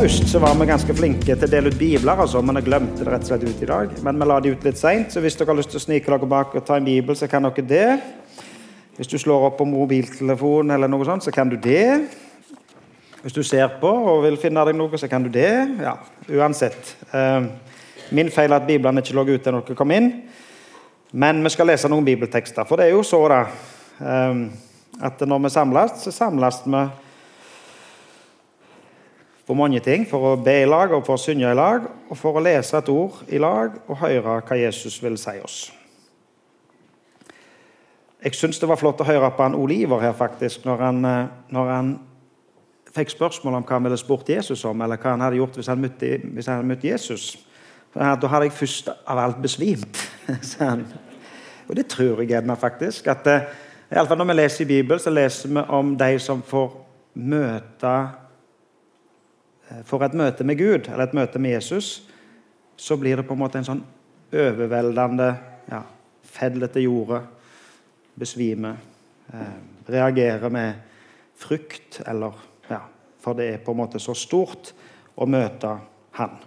høst så var vi ganske flinke til å dele ut bibler, altså, men jeg glemte det rett og slett ut i dag. Men vi la de ut litt seint, så hvis dere har lyst til å snike dere bak og ta en bibel, så kan dere det. Hvis du slår opp på mobiltelefonen, eller noe sånt, så kan du det. Hvis du ser på og vil finne deg noe, så kan du det. Ja, uansett. Eh, min feil er at biblene ikke lå ute når dere kom inn. Men vi skal lese noen bibeltekster. For det er jo så da, eh, at når vi samles, så samles vi for mange ting. For å be i lag, og for å synge i lag, og for å lese et ord i lag og høre hva Jesus vil si oss. Jeg syns det var flott å høre på han Oliver her, faktisk, når han, eh, når han fikk spørsmål om hva han ville spurt Jesus om, eller hva han hadde gjort hvis han møtte, hvis han hadde møtt Jesus. Da hadde jeg først av alt besvimt. Og det tror jeg gjerne faktisk. at eh, i alle fall Når vi leser i Bibelen, så leser vi om de som får møte for et møte med Gud eller et møte med Jesus, så blir det på en måte en sånn overveldende ja, Faller til jordet, besvimer, eh, reagere med frykt eller ja, For det er på en måte så stort å møte Han.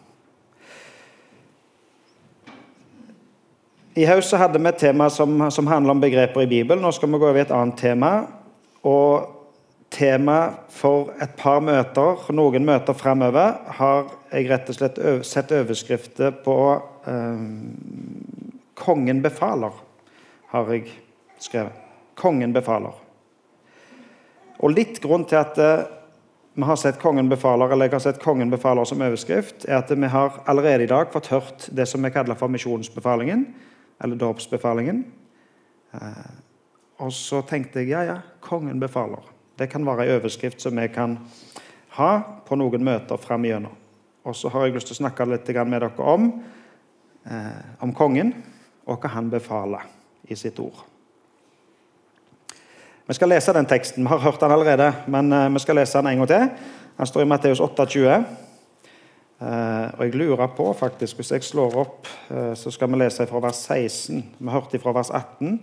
I høst hadde vi et tema som, som handler om begreper i Bibelen. Nå skal vi gå over i et annet tema. og tema for et par møter, noen møter framover, har jeg rett og slett sett overskrifter på eh, 'Kongen befaler', har jeg skrevet. 'Kongen befaler'. Og Litt grunn til at eh, vi har sett 'Kongen befaler' eller jeg har sett 'Kongen befaler' som overskrift, er at vi har allerede i dag fått hørt det som vi kaller for misjonsbefalingen, eller dåpsbefalingen. Eh, og så tenkte jeg ja, ja, kongen befaler. Det kan være en overskrift som vi kan ha på noen møter framigjennom. Og så har jeg lyst til å snakke litt med dere om, eh, om kongen og hva han befaler i sitt ord. Vi skal lese den teksten. Vi har hørt den allerede, men eh, vi skal lese den en gang til. Den står i Matteus 28. Eh, og jeg lurer på, faktisk, hvis jeg slår opp, eh, så skal vi lese fra vers 16. Vi hørte fra vers 18,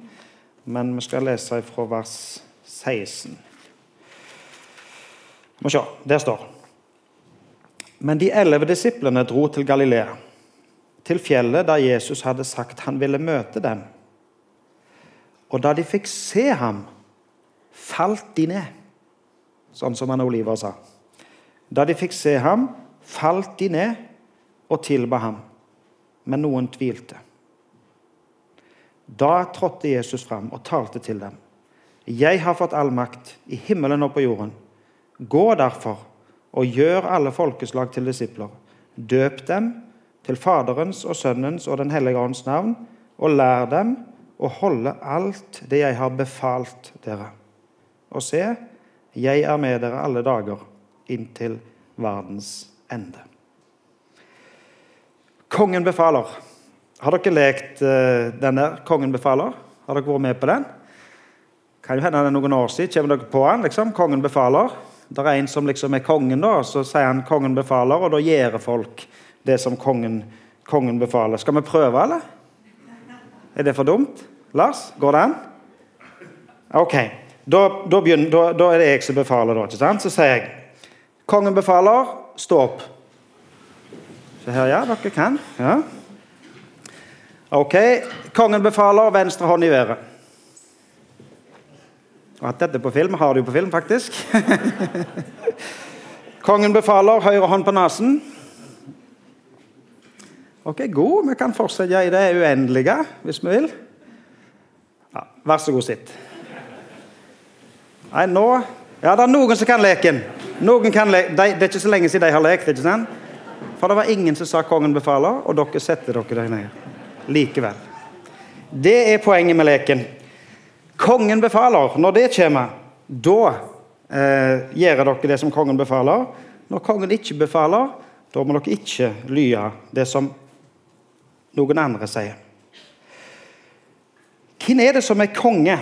men vi skal lese fra vers 16. Må se, Der står Men de elleve disiplene dro til Galilea, til fjellet der Jesus hadde sagt han ville møte dem. Og da de fikk se ham, falt de ned, sånn som han Oliver sa. Da de fikk se ham, falt de ned og tilba ham, men noen tvilte. Da trådte Jesus fram og talte til dem. Jeg har fått all makt i himmelen og på jorden. Gå derfor og gjør alle folkeslag til disipler. Døp dem til Faderens og Sønnens og Den hellige ånds navn, og lær dem å holde alt det jeg har befalt dere. Og se, jeg er med dere alle dager inntil verdens ende. Kongen befaler. Har dere lekt uh, denne 'Kongen befaler'? Har dere vært med på den? Kan jo hende det er noen år siden. Kommer dere på den? liksom? 'Kongen befaler'? Det er en som liksom er kongen, da, så sier han 'kongen befaler', og da gjør folk det som kongen, kongen befaler. Skal vi prøve, eller? Er det for dumt? Lars, går det an? Ok. Da, da, begynner, da, da er det jeg som befaler, da. ikke sant? Så sier jeg 'Kongen befaler, stå opp'. Se her, ja. Dere kan. Ja. Ok. Kongen befaler, venstre hånd i været. Og at dette på film har du på film, faktisk. Kongen befaler høyre hånd på nesen. Ok, god. Vi kan fortsette i det uendelige hvis vi vil. Ja, vær så god, sitt. Nei, nå Ja, det er noen som kan leken. Noen kan le de, det er ikke så lenge siden de har lekt. ikke sant? For det var ingen som sa 'kongen befaler', og dere setter dere der nede likevel. Det er poenget med leken. Kongen befaler. Når det kommer, da eh, gjør dere det som kongen befaler. Når kongen ikke befaler, da må dere ikke lye det som noen andre sier. Hvem er det som er konge,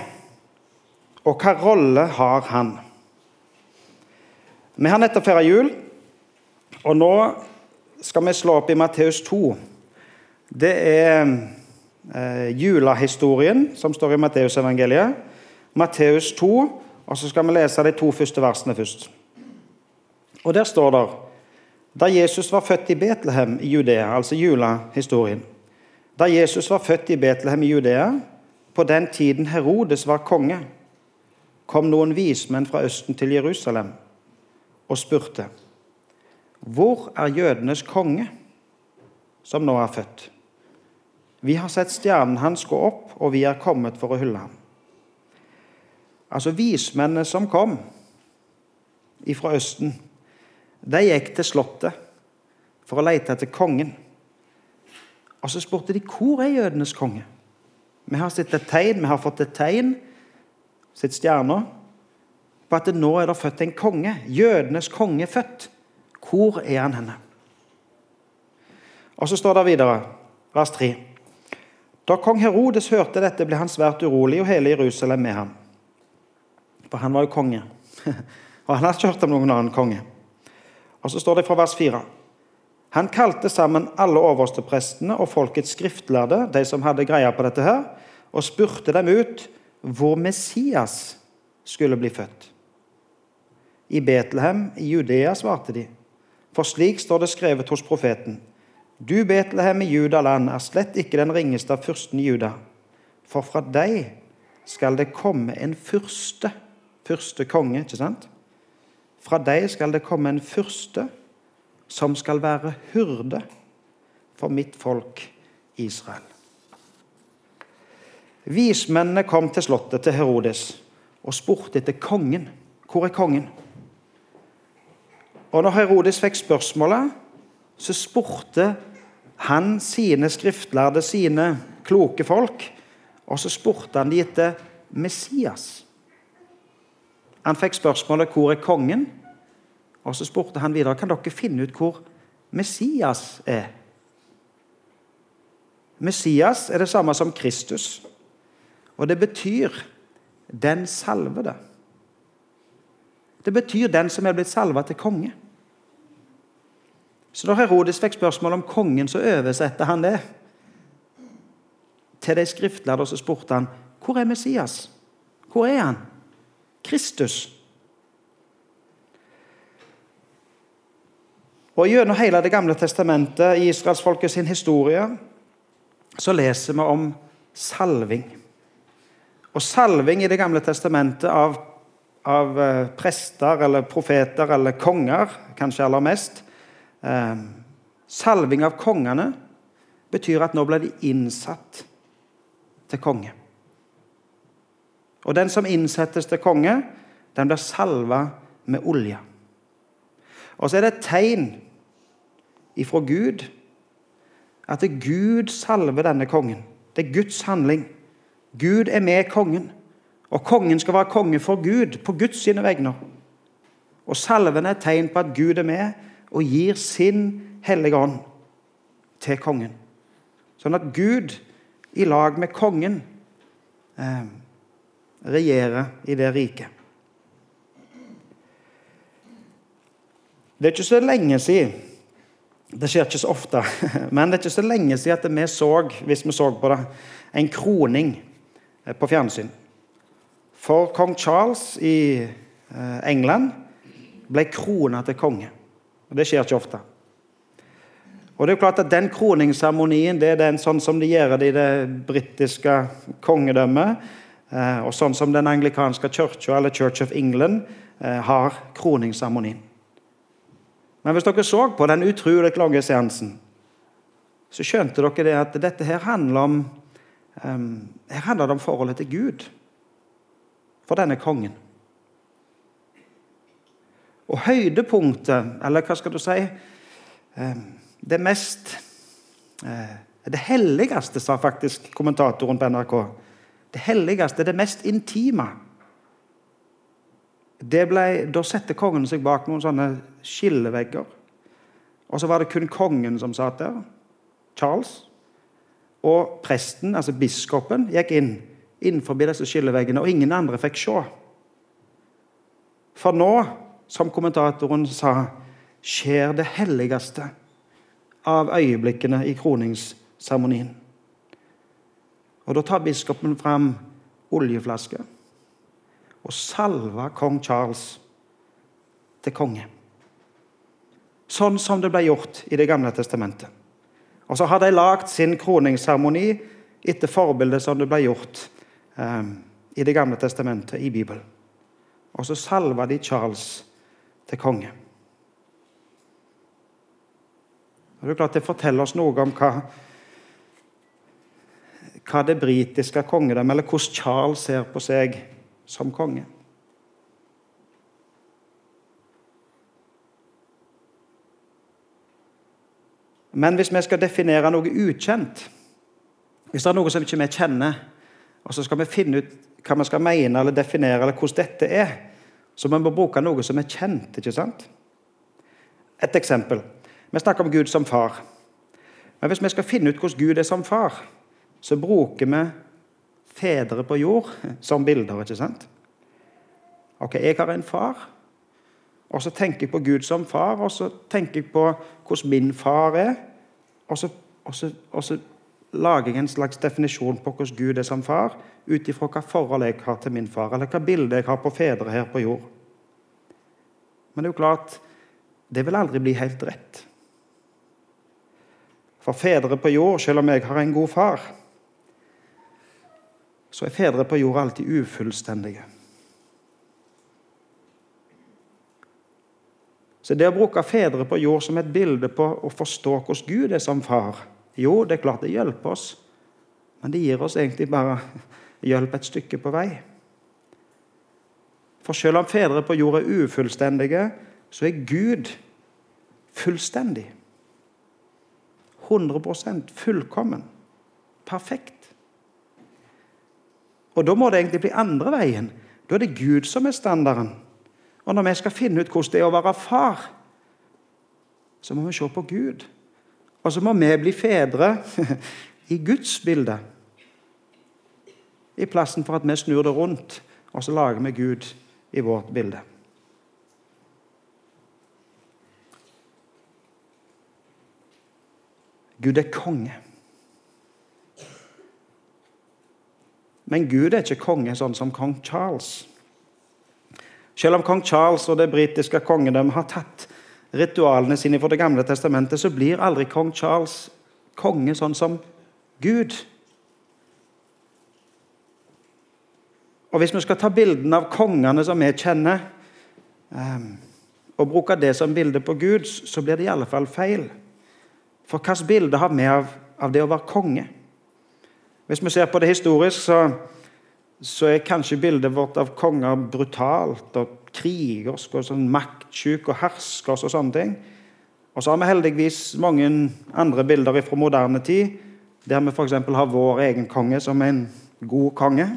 og hva rolle har han? Vi har nettopp feira jul, og nå skal vi slå opp i Matteus 2. Det er eh, julehistorien som står i Matteusevangeliet. Matteus 2, og så skal vi lese de to første versene først. Og Der står det Da Jesus var født i Betlehem i Judea, altså julehistorien Da Jesus var født i Betlehem i Judea, på den tiden Herodes var konge, kom noen vismenn fra Østen til Jerusalem og spurte Hvor er jødenes konge, som nå er født? Vi har sett stjernen hans gå opp, og vi er kommet for å hylle ham. Altså vismennene som kom fra Østen, de gikk til Slottet for å lete etter kongen. Og så spurte de hvor er jødenes konge. Vi har sett et tegn, vi har fått et tegn, sett stjerner, på at nå er det født en konge. Jødenes konge er født. Hvor er han henne? Og så står det videre, vers 3. Da kong Herodes hørte dette, ble han svært urolig, og hele Jerusalem med ham. For han var jo konge. Og han hadde ikke hørt om noen annen konge. Og så står det fra vers 4. Han kalte sammen alle oversteprestene og folkets skriftlærde, de som hadde greia på dette, her, og spurte dem ut hvor Messias skulle bli født. I Betlehem i Judea, svarte de. For slik står det skrevet hos profeten. Du, Betlehem i Judaland, er slett ikke den ringeste av fyrsten i Juda. For fra deg skal det komme en fyrste, første konge, ikke sant? Fra deg skal det komme en fyrste som skal være hyrde for mitt folk Israel. Vismennene kom til slottet til Herodes og spurte etter kongen. Hvor er kongen? Og når Herodes fikk spørsmålet, så spurte han sine skriftlærde, sine kloke folk, og så spurte han de etter Messias. Han fikk spørsmålet 'Hvor er kongen?' Og så spurte han videre kan dere finne ut hvor Messias er. Messias er det samme som Kristus, og det betyr 'den salvede'. Det betyr 'den som er blitt salva til konge'. Så når Herodes fikk spørsmål om kongen, så oversetter han det til de skriftlærde, så spurte han hvor er Messias? Hvor er han? Kristus. Og Gjennom hele Det gamle testamentet, i israelsfolket sin historie, så leser vi om salving. Og salving i Det gamle testamentet av, av eh, prester eller profeter eller konger, kanskje aller mest eh, Salving av kongene betyr at nå ble de innsatt til konge. Og den som innsettes til konge, den blir salva med olje. Og så er det et tegn ifra Gud at det Gud salver denne kongen. Det er Guds handling. Gud er med kongen. Og kongen skal være konge for Gud, på Guds sine vegner. Og salven er et tegn på at Gud er med og gir sin hellige ånd til kongen. Sånn at Gud i lag med kongen eh, regjerer i det riket. Det er ikke så lenge siden Det skjer ikke så ofte, men det er ikke så lenge siden vi så hvis vi så på det, en kroning eh, på fjernsyn. For kong Charles i eh, England ble krona til konge. Og Det skjer ikke ofte. Og det er jo klart at Den kroningsseremonien det er den sånn som de gjør det i det britiske kongedømmet. Eh, og sånn som den anglikanske kirka, eller Church of England, eh, har kroningsseremonien. Men hvis dere så på den utrolig lange seansen, så skjønte dere det at dette her handler om um, her handler det om forholdet til Gud for denne kongen. Og høydepunktet, eller hva skal du si um, Det mest uh, Det helligste, sa faktisk kommentatoren på NRK det helligste, det mest intime. Ble, da satte kongen seg bak noen sånne skillevegger. Og så var det kun kongen som satt der, Charles. Og presten, altså biskopen, gikk inn innenfor disse skilleveggene, og ingen andre fikk se. For nå, som kommentatoren sa, skjer det helligste av øyeblikkene i kroningsseremonien. Og Da tar biskopen fram oljeflaske og salver kong Charles til konge. Sånn som det ble gjort i Det gamle testamentet. Og så har de lagd sin kroningsseremoni etter forbildet som det ble gjort eh, i Det gamle testamentet, i Bibelen. Og så salva de Charles til konge. Og Det er klart det forteller oss noe om hva, hva det britiske kongedømmet, eller hvordan Charles ser på seg som konge. Men hvis vi skal definere noe ukjent, hvis det er noe som ikke vi kjenner, og så skal vi finne ut hva vi skal mene eller definere, eller hvordan dette er, så må bruke noe som er kjent. ikke sant? Et eksempel. Vi snakker om Gud som far. Men hvis vi skal finne ut hvordan Gud er som far, så bruker vi fedre på jord som bilder. ikke sant? Ok, Jeg har en far, og så tenker jeg på Gud som far, og så tenker jeg på hvordan min far er. Og så, og så, og så lager jeg en slags definisjon på hvordan Gud er som far, ut ifra hva forhold jeg har til min far, eller hva bilde jeg har på fedre her på jord. Men det er jo klart, det vil aldri bli helt rett. For fedre på jord, selv om jeg har en god far, så er fedre på jord alltid ufullstendige. Så det å bruke fedre på jord som et bilde på å forstå hvordan Gud er som far Jo, det er klart det hjelper oss, men det gir oss egentlig bare hjelp et stykke på vei. For selv om fedre på jord er ufullstendige, så er Gud fullstendig. 100% fullkommen. Perfekt. Og da må det egentlig bli andre veien. Da er det Gud som er standarden. Og når vi skal finne ut hvordan det er å være far, så må vi se på Gud. Og så må vi bli fedre i Guds bilde. I plassen for at vi snur det rundt, og så lager vi Gud i vårt bilde. Gud er konge. Men Gud er ikke konge sånn som kong Charles. Selv om kong Charles og det britiske kongedømmet har tatt ritualene sine for Det gamle testamentet, så blir aldri kong Charles konge sånn som Gud. Og Hvis vi skal ta bildene av kongene som vi kjenner, um, og bruke det som bilde på Gud, så blir det i alle fall feil. For hvilket bilde har vi av, av det å være konge? Hvis vi ser på det historisk, så så er kanskje bildet vårt av konger brutalt og krigersk og sånn maktsjuk og herskersk og sånne ting. Og så har vi heldigvis mange andre bilder fra moderne tid, der vi f.eks. har vår egen konge som en god konge.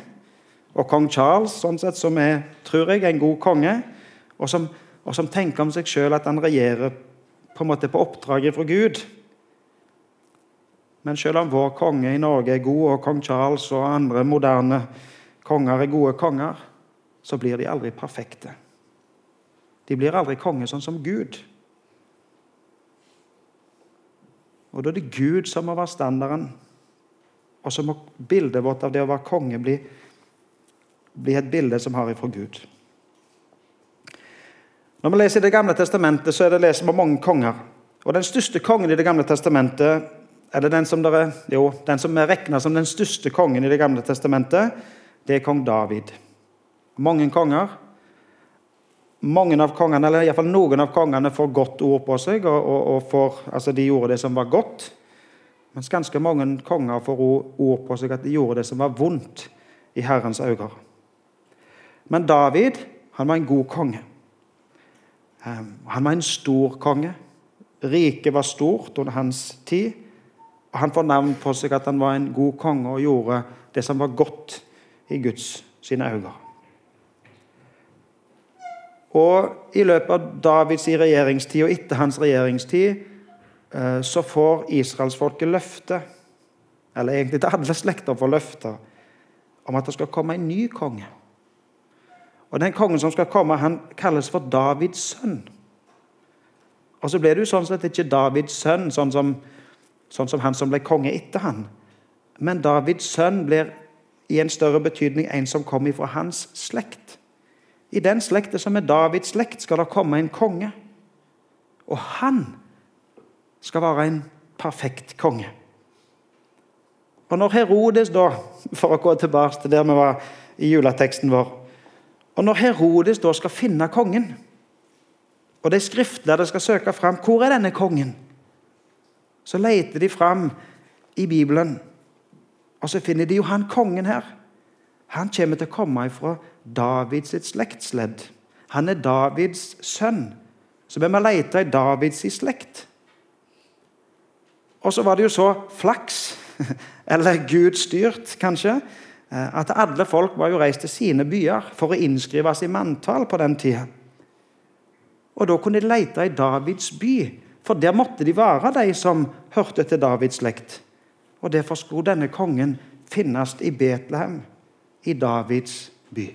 Og kong Charles, sånn sett, som er, tror jeg, en god konge, og som, og som tenker om seg sjøl at han regjerer på en måte på oppdraget fra Gud. Men selv om vår konge i Norge er god, og kong Charles og andre moderne konger er gode konger, så blir de aldri perfekte. De blir aldri konge sånn som Gud. Og Da er det Gud som må være standarden. Og så må bildet vårt av det å være konge bli, bli et bilde som har ifra Gud. Når vi leser Det gamle testamentet, så er det leser vi mange konger. Og Den største kongen i Det gamle testamentet, eller den som, dere, jo, den som er regna som den største kongen i Det gamle testamentet, det er kong David. Mange konger. Mange av kongene, eller iallfall noen av kongene får godt ord på seg, og, og, og får, altså de gjorde det som var godt. Mens ganske mange konger får ord på seg at de gjorde det som var vondt i Herrens øyne. Men David han var en god konge. Ehm, han var en stor konge. Riket var stort under hans tid. og Han får navn på seg at han var en god konge og gjorde det som var godt i Guds sine øyne. Og I løpet av Davids regjeringstid og etter hans regjeringstid eh, så får israelsfolket løfte, eller egentlig til alle slekter får løfte, om at det skal komme en ny konge. Og Den kongen som skal komme, han kalles for Davids sønn. Og så ble det jo sånn sett ikke Davids sønn, sånn som, sånn som han som ble konge etter han. Men Davids sønn blir i en større betydning en som kom fra hans slekt. I den slekta som er Davids slekt, skal det komme en konge. Og han skal være en perfekt konge. Og når Herodes, da, for å gå tilbake til der vi var i juleteksten vår Og når Herodes da skal finne kongen, og de skriftlærde skal søke fram hvor er denne kongen, så leter de fram i Bibelen, og så finner de jo han kongen her. Han kommer til å komme fra Davids slektsledd. Han er Davids sønn. Så vi må lete i Davids slekt. Og så var det jo så flaks, eller Gud styrt kanskje, eh, at alle folk var jo reist til sine byer for å innskrives i manntall på den tida. Og da kunne de lete i Davids by, for der måtte de være, de som hørte til Davids slekt. Og derfor skulle denne kongen finnes i Betlehem, i Davids by.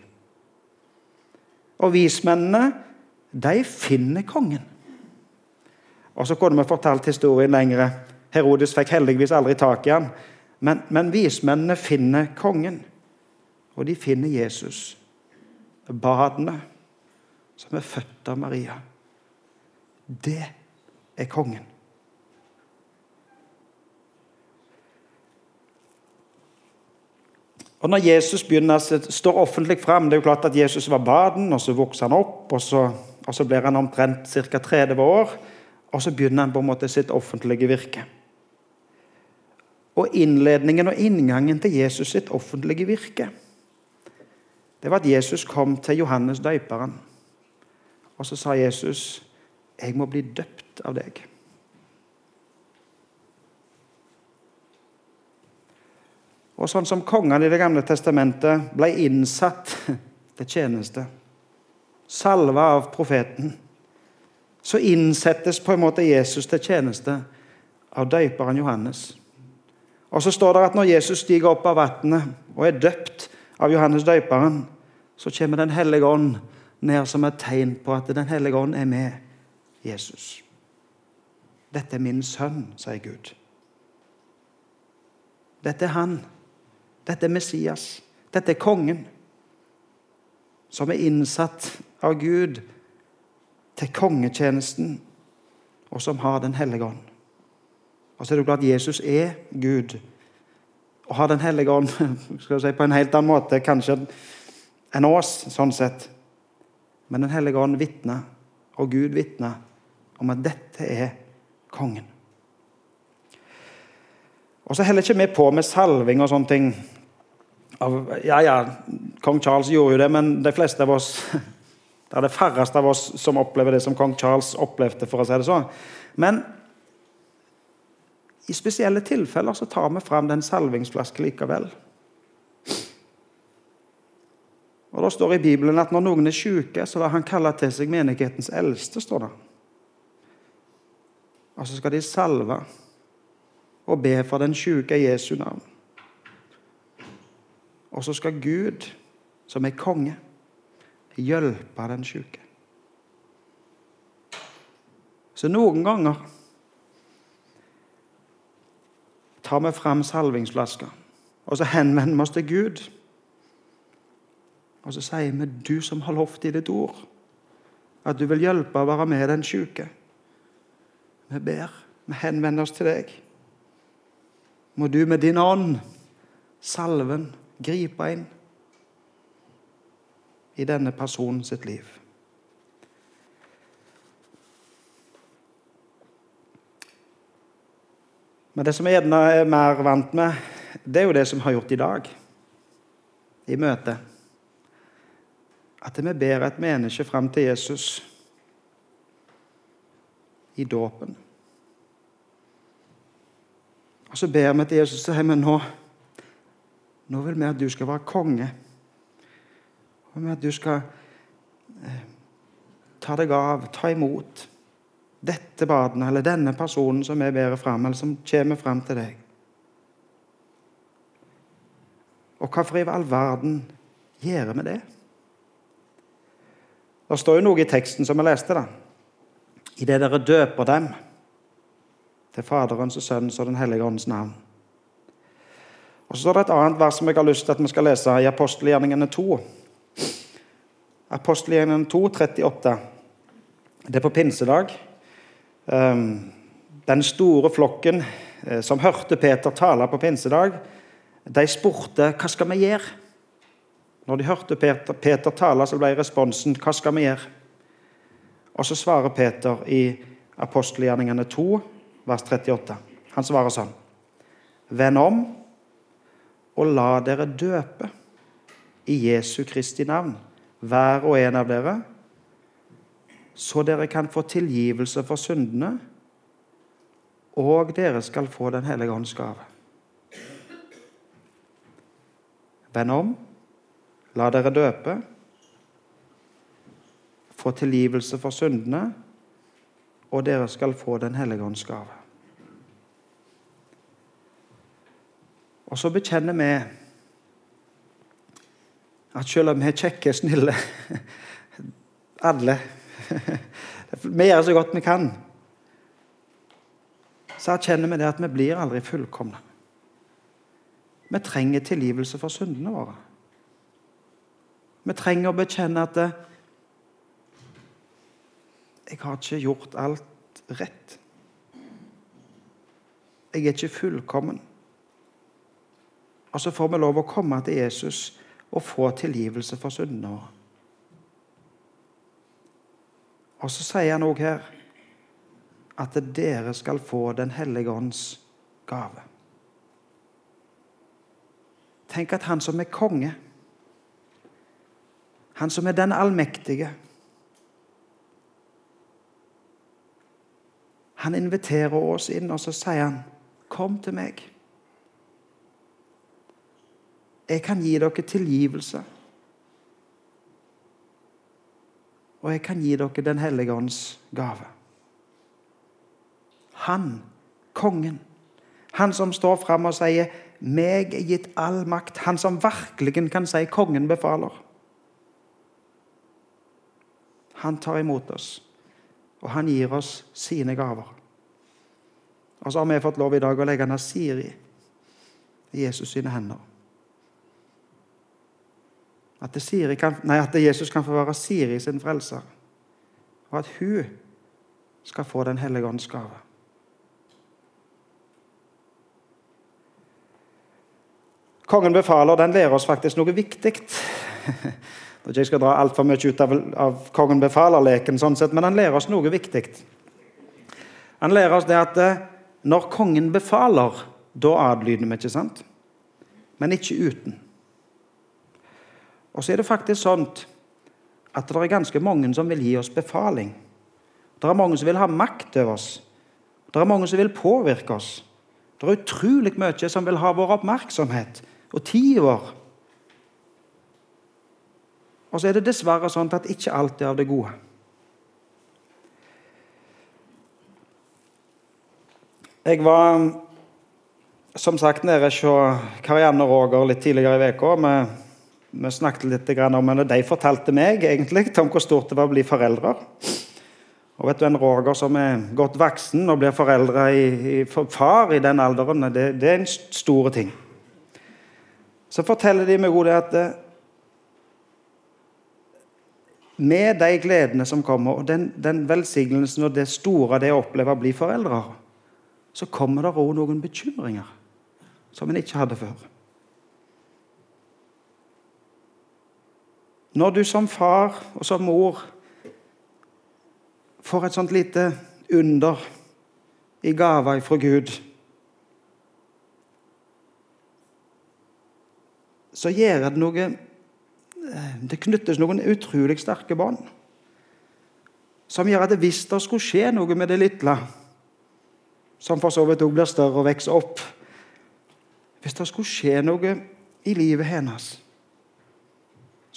Og vismennene, de finner kongen. Og så kunne vi fortalt historien lengre. Herodes fikk heldigvis aldri tak i han. Men, men vismennene finner kongen, og de finner Jesus. Badene som er født av Maria. Det er kongen. Og Når Jesus begynner, står offentlig fram Det er jo klart at Jesus var baden, og så vokser han opp, og så, og så blir han omtrent ca. 30 år. Og så begynner han på en måte sitt offentlige virke. Og innledningen og inngangen til Jesus sitt offentlige virke det var at Jesus kom til Johannes døperen. Og så sa Jesus, 'Jeg må bli døpt av deg'. Og sånn som kongene i Det gamle testamentet ble innsatt til tjeneste, salva av profeten, så innsettes på en måte Jesus til tjeneste av døperen Johannes. Og så står det at når Jesus stiger opp av vannet og er døpt av Johannes døperen, så kommer Den hellige ånd ned som et tegn på at Den hellige ånd er med Jesus. Dette er min sønn, sier Gud. Dette er han. Dette er Messias. Dette er kongen. Som er innsatt av Gud til kongetjenesten, og som har Den hellige ånd. Og så er det klart at Jesus er Gud og har Den hellige ånd si, på en helt annen måte kanskje enn oss, sånn sett. Men Den hellige ånd vitner, og Gud vitner, om at dette er kongen. Og så heller ikke vi på med salving og sånne ting av, Ja, ja, kong Charles gjorde jo det, men de fleste av oss Det er det færreste av oss som opplever det som kong Charles opplevde. for å si det sånn. Men i spesielle tilfeller så tar vi fram den salvingsflasken likevel. Og Det står i Bibelen at når noen er syke, så lar han kalle til seg menighetens eldste. står det. Og så skal de salve og be for den syke i Jesu navn. Og så skal Gud, som er konge, hjelpe den syke. Så noen ganger tar vi fram salvingsflaska, og så henvender vi oss til Gud. Og så sier vi, 'Du som har lovt i ditt ord, at du vil hjelpe å være med den syke.' Vi ber, vi henvender oss til deg. Må du med din ånd, salven, gripe inn i denne personen sitt liv. Men det som jeg er mer vant med, det er jo det som vi har gjort i dag, i møtet. At vi ber et menneske fram til Jesus i dåpen. Og så ber vi til Jesus og sier nå nå vil vi at du skal være konge. Og med at du skal eh, ta deg av, ta imot dette barnet eller denne personen som vi bærer fram, eller som kommer fram til deg. Og hvorfor i all verden gjør vi det? Det står jo noe i teksten som vi leste. da. I det dere døper dem til Faderens og Sønnens og Den hellige åndens navn. Og Så er det et annet vers som jeg har lyst til at vi skal lese i apostelgjerningene 2. Apostelgjerningene 2, 38. Det er på pinsedag. Um, den store flokken eh, som hørte Peter tale på pinsedag, de spurte hva skal vi gjøre. Når de hørte Peter, Peter tale, så ble responsen hva skal vi gjøre? Og så svarer Peter i apostelgjerningene 2, vers 38. Han svarer sånn Vend om og la dere døpe i Jesu Kristi navn, hver og en av dere, så dere kan få tilgivelse for syndene, og dere skal få Den hellige ånds gave. Vend om, la dere døpe, få tilgivelse for syndene, og dere skal få Den hellige ånds gave. Og så bekjenner vi at selv om vi er kjekke, snille Alle Vi gjør så godt vi kan. Så erkjenner vi det at vi blir aldri fullkomne. Vi trenger tilgivelse for syndene våre. Vi trenger å bekjenne at jeg har ikke gjort alt rett. Jeg er ikke fullkommen. Og så får vi lov å komme til Jesus og få tilgivelse for syndene våre. Og så sier han òg her at dere skal få Den hellige ånds gave. Tenk at han som er konge, han som er den allmektige Han inviterer oss inn, og så sier han, 'Kom til meg.' Jeg kan gi dere tilgivelse. Og jeg kan gi dere Den hellige ånds gave. Han, kongen, han som står fram og sier 'meg er gitt all makt', han som virkelig kan si 'kongen befaler'. Han tar imot oss, og han gir oss sine gaver. Og så har vi fått lov i dag å legge Nasiri i Jesus sine hender. At, kan, nei, at, Jesus kan få være Siri sin frelser, og at hun skal få Den hellige ånds gave. Kongen befaler den lærer oss faktisk noe viktig. Når jeg skal dra altfor mye ut av, av Kongen befaler-leken, sånn sett, men han lærer oss noe viktig. Han lærer oss det at eh, når kongen befaler, da adlyder vi, ikke sant? Men ikke uten. Og så er det faktisk sånn at det er ganske mange som vil gi oss befaling. Det er mange som vil ha makt over oss. Det er mange som vil påvirke oss. Det er utrolig mye som vil ha vår oppmerksomhet og tida vår. Og så er det dessverre sånn at ikke alt er av det gode. Jeg var som sagt nede hos Karianne Roger litt tidligere i uka. Vi, snakket litt om det. De fortalte meg egentlig om hvor stort det var å bli foreldre. Og vet du, En Roger som er godt voksen og blir foreldre i, i, far i den alderen, det, det er en stor ting. Så forteller de meg det at eh, med de gledene som kommer, og den, den velsignelsen og det store det å oppleve å bli foreldre, så kommer det òg noen bekymringer som en ikke hadde før. Når du som far og som mor får et sånt lite under i gave fra Gud Så gjør det noe eh, Det knyttes noen utrolig sterke bånd som gjør at hvis det skulle skje noe med det lille, som for så vidt òg blir større og vokser opp Hvis det skulle skje noe i livet hennes,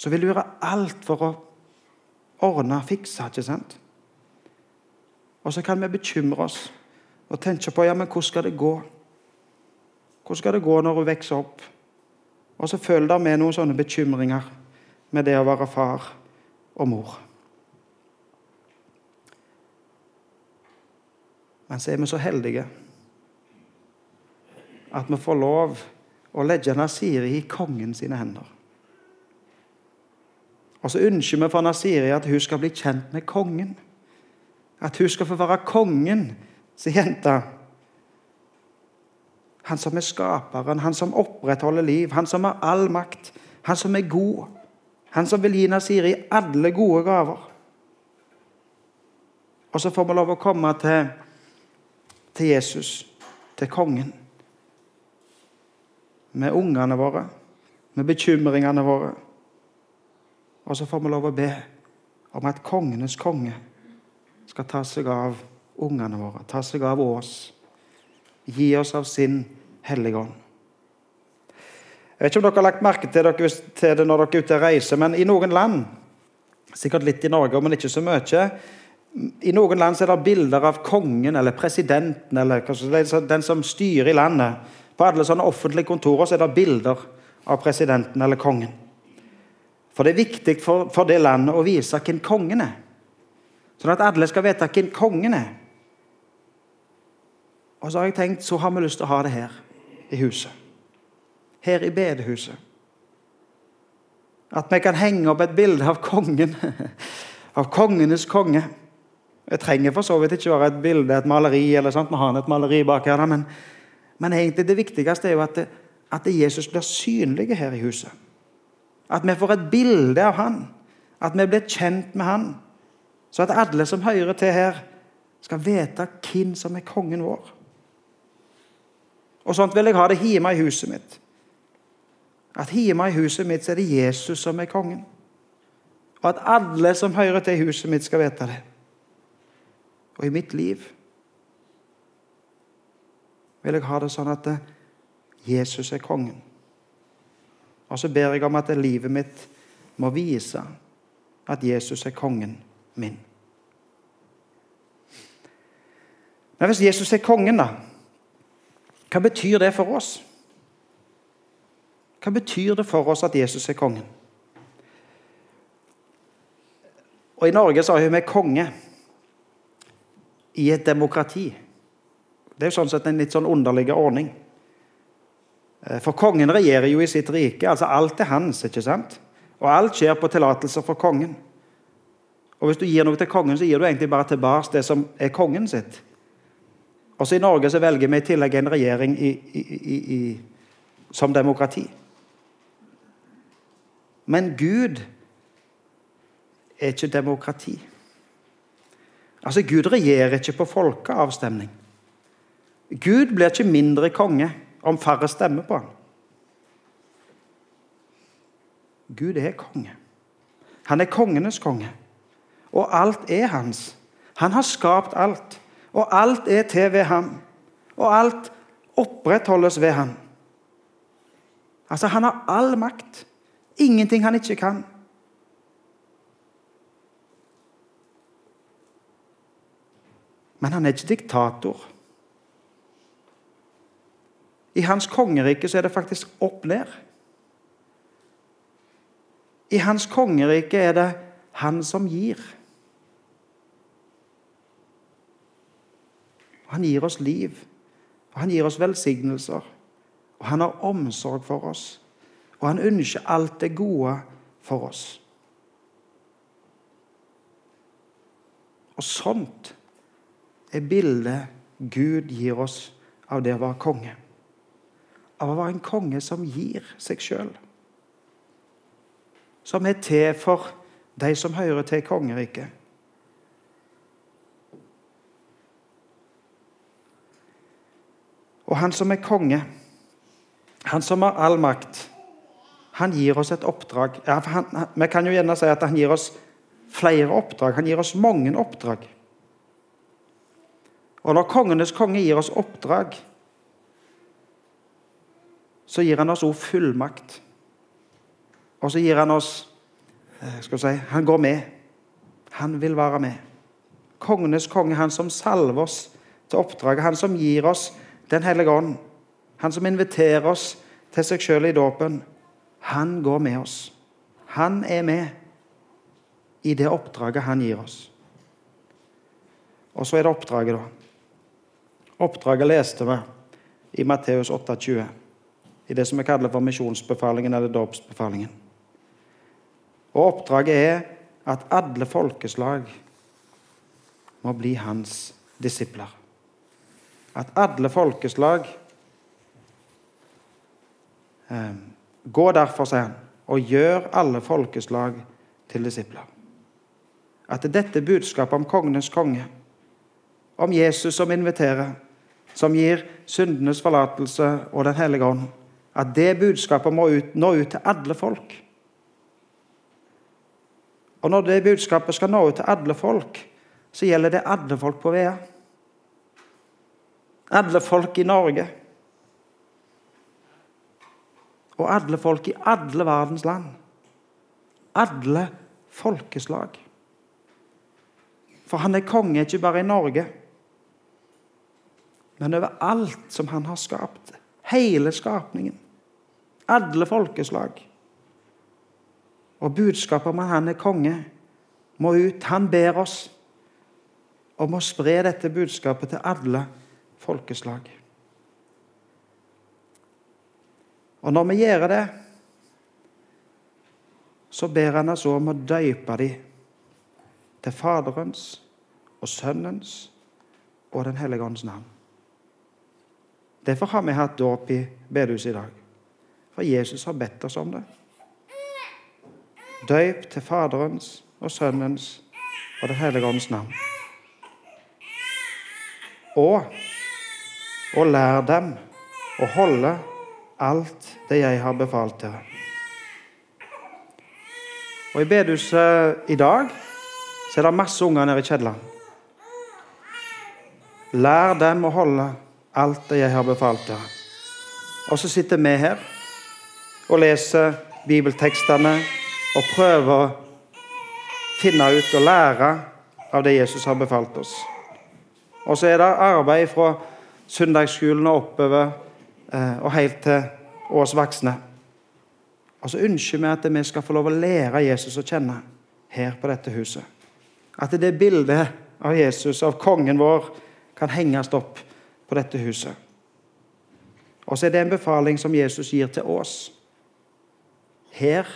så vil du gjøre alt for å ordne og fikse. ikke sant? Og så kan vi bekymre oss og tenke på ja, men hvordan skal det gå? Hvordan skal det gå når hun vokser opp? Og så følger det med noen sånne bekymringer med det å være far og mor. Men så er vi så heldige at vi får lov å legge Nasiri i kongen sine hender. Og så ønsker vi for Nasiri at hun skal bli kjent med kongen. At hun skal få være kongen sin jente. Han som er skaperen, han som opprettholder liv, han som har all makt, han som er god. Han som vil gi Nasiri alle gode gaver. Og så får vi lov å komme til, til Jesus, til kongen. Med ungene våre, med bekymringene våre. Og så får vi lov å be om at kongenes konge skal ta seg av ungene våre, ta seg av oss. Gi oss av sin Hellige Ånd. Jeg vet ikke om dere har lagt merke til, dere, til det når dere er ute og reiser, men i noen land, sikkert litt i Norge, men ikke så mye, i noen land er det bilder av kongen eller presidenten eller den som styrer i landet. På alle sånne offentlige kontorer er det bilder av presidenten eller kongen. For det er viktig for, for det landet å vise hvem kongen er. Sånn at alle skal vite hvem kongen er. Og så har jeg tenkt så har vi lyst til å ha det her i huset. Her i bedehuset. At vi kan henge opp et bilde av kongen. Av kongenes konge. Jeg trenger for så vidt ikke være et bilde, et maleri, eller sånt. Vi har et maleri bak her, men, men egentlig det viktigste er jo at, at Jesus blir synlig her i huset. At vi får et bilde av han. At vi blir kjent med han. Så at alle som hører til her, skal vite hvem som er kongen vår. Og Sånt vil jeg ha det hjemme i huset mitt. At hjemme i huset mitt er det Jesus som er kongen. Og at alle som hører til i huset mitt, skal vite det og i mitt liv vil jeg ha det sånn at Jesus er kongen. Og så ber jeg om at livet mitt må vise at Jesus er kongen min. Men hvis Jesus er kongen, da, hva betyr det for oss? Hva betyr det for oss at Jesus er kongen? Og I Norge så har vi konge i et demokrati. Det er jo sånn sett en litt sånn underlig ordning. Eh, for kongen regjerer jo i sitt rike. altså Alt er hans. ikke sant? Og alt skjer på tillatelser for kongen. Og Hvis du gir noe til kongen, så gir du egentlig bare tilbake det som er kongen sitt. Også i Norge så velger vi i tillegg en regjering i, i, i, som demokrati. Men Gud er ikke demokrati. Altså, Gud regjerer ikke på folkeavstemning. Gud blir ikke mindre konge om færre stemmer på ham. Gud er konge. Han er kongenes konge. Og alt er hans. Han har skapt alt. Og alt er til ved ham. Og alt opprettholdes ved ham. Altså, han har all makt. Ingenting han ikke kan. Men han er ikke diktator. I hans kongerike så er det faktisk opp ned. I hans kongerike er det han som gir. Han gir oss liv, og han gir oss velsignelser. Og han har omsorg for oss, og han ønsker alt det gode for oss. Og sånt er bildet Gud gir oss av det å være konge. Av å være en konge som gir seg sjøl. Som er til for de som hører til kongeriket. Og han som er konge, han som har all makt, han gir oss et oppdrag. Ja, han, vi kan jo gjerne si at han gir oss flere oppdrag. Han gir oss mange oppdrag. Og når kongenes konge gir oss oppdrag, så gir han oss òg fullmakt. Og så gir han oss eh, skal vi si, Han går med. Han vil være med. Kongenes konge, han som salver oss til oppdraget. Han som gir oss Den hellige ånd. Han som inviterer oss til seg sjøl i dåpen. Han går med oss. Han er med i det oppdraget han gir oss. Og så er det oppdraget, da. Oppdraget leste vi i Matteus 28, i det som vi kaller for misjonsbefalingen eller dåpsbefalingen. Og Oppdraget er at alle folkeslag må bli hans disipler. At alle folkeslag eh, Gå derfor, sier han, og gjør alle folkeslag til disipler. At dette budskapet om kongenes konge, om Jesus som inviterer, som gir syndenes forlatelse og Den hellige ånd, at det budskapet må ut, nå ut til alle folk. Og når det budskapet skal nå ut til alle folk, så gjelder det alle folk på Vea. Alle folk i Norge. Og alle folk i alle verdens land. Alle folkeslag. For han er konge ikke bare i Norge, men over alt som han har skapt. Hele skapningen. Alle folkeslag. Og budskapet om at han er konge, må ut. Han ber oss om å spre dette budskapet til alle folkeslag. Og når vi gjør det, så ber han oss om å døype dem til Faderens og Sønnens og Den hellige ånds navn. Derfor har vi hatt dåp i bedehuset i dag. For Jesus har bedt oss om det. Døyp til Faderens og Sønnens og Den hellige ånds navn. Og, og lær dem å holde alt det jeg har befalt dere. Og I bedehuset i dag så er det masse unger nede i Kjedland. Lær dem å holde alt det jeg har befalt deg. Og så sitter vi her og leser bibeltekstene og prøver å finne ut og lære av det Jesus har befalt oss. Og så er det arbeid fra søndagsskolen og oppover eh, og helt til oss voksne. Og så ønsker vi at vi skal få lov å lære Jesus å kjenne her på dette huset. At det bildet av Jesus, av kongen vår, kan henges opp på dette huset. Og så er det en befaling som Jesus gir til oss her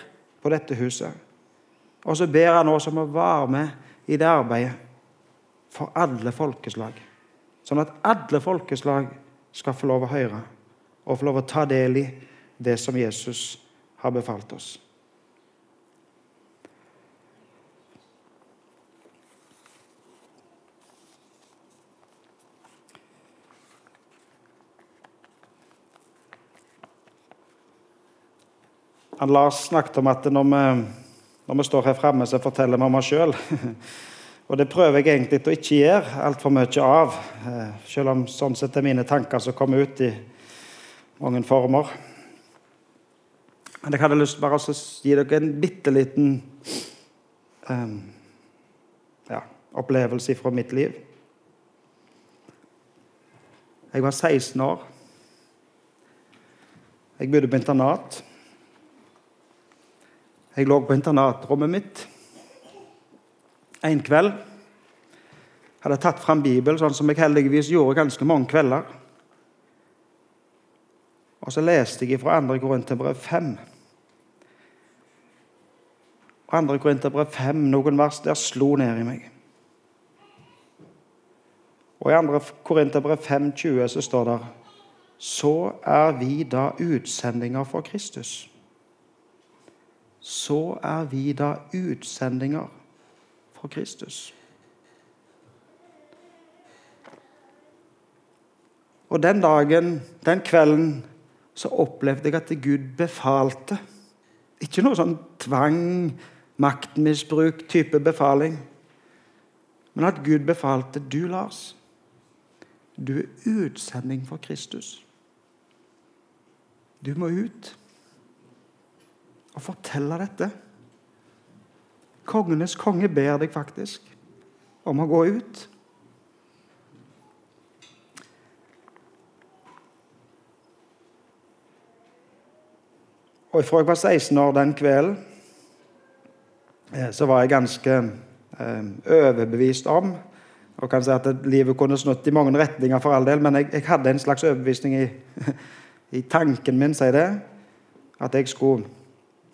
på dette huset. Og så ber han oss om å være med i det arbeidet for alle folkeslag. Sånn at alle folkeslag skal få lov å høre og få lov å ta del i det som Jesus har befalt oss. Han Lars snakket om at når vi, når vi står her framme, så forteller vi om oss sjøl. Og det prøver jeg egentlig å ikke gjøre altfor mye av, eh, selv om sånn sett er mine tanker som kommer ut i mange former. Men jeg hadde lyst til bare å gi dere en bitte liten um, ja, opplevelse fra mitt liv. Jeg var 16 år. Jeg bodde på internat. Jeg lå på internatrommet mitt en kveld. Hadde tatt fram Bibelen, sånn som jeg heldigvis gjorde ganske mange kvelder. Og så leste jeg fra 2. Korinterbrev 5. 2. Korinterbrev 5, noen vers der slo ned i meg. Og I 2. Korinterbrev 5,20 så står det Så er vi da utsendinger for Kristus. Så er vi da utsendinger for Kristus. Og den dagen, den kvelden, så opplevde jeg at Gud befalte. Ikke noe sånn tvang, maktmisbruk type befaling. Men at Gud befalte du, Lars, du er utsending for Kristus. Du må ut og fortelle dette. Kongenes konge ber deg faktisk om å gå ut. Og Fra jeg var 16 år den kvelden, eh, så var jeg ganske eh, overbevist om og kan si at Livet kunne snudd i mange retninger, for all del, men jeg, jeg hadde en slags overbevisning i, i tanken min, sier det, at jeg skulle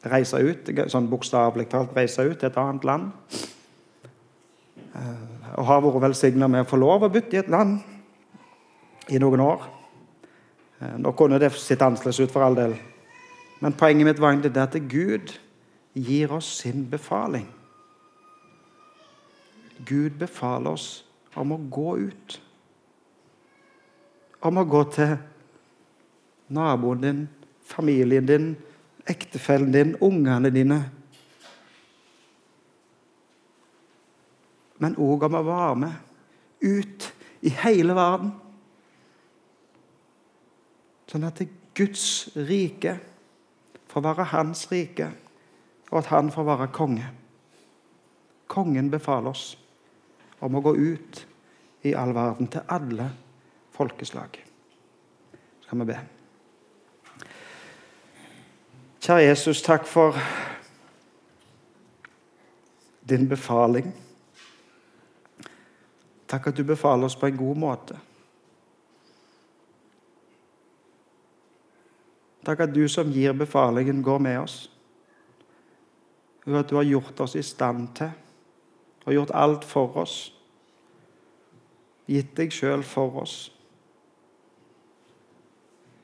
reise ut, sånn bokstavelig talt reise ut til et annet land. Og har vært velsigna med å få lov å bytte i et land i noen år. Eh, nå kunne det sett annerledes ut for all del. Men poenget mitt var egentlig det at Gud gir oss sin befaling. Gud befaler oss om å gå ut. Om å gå til naboen din, familien din, ektefellen din, ungene dine. Men òg om å være med ut i hele verden. Sånn at Guds rike får være hans rike, og at han får være konge. Kongen befaler oss om å gå ut i all verden, til alle folkeslag. Skal vi be. Kjære Jesus, takk for din befaling. Takk at du befaler oss på en god måte. Takk at du som gir befalingen, går med oss. Og at du har gjort oss i stand til og gjort alt for oss. Gitt deg sjøl for oss.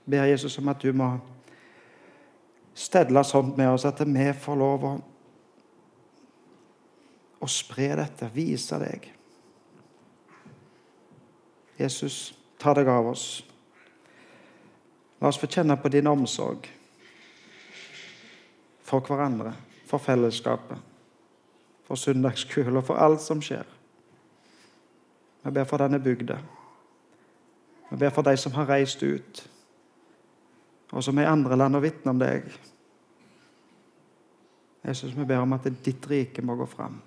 Ber Jesus om at du må stedle sånt med oss at vi får lov å, å spre dette, vise deg. Jesus, ta deg av oss. La oss få kjenne på din omsorg for hverandre, for fellesskapet, for søndagsskolen og for alt som skjer. Vi ber for denne bygda. Vi ber for de som har reist ut, og som er i andre land og vitner om deg. Jesus, vi ber om at ditt rike må gå fram,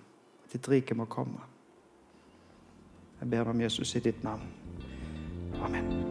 at ditt rike må komme. Jeg ber om Jesus i ditt navn. Amen.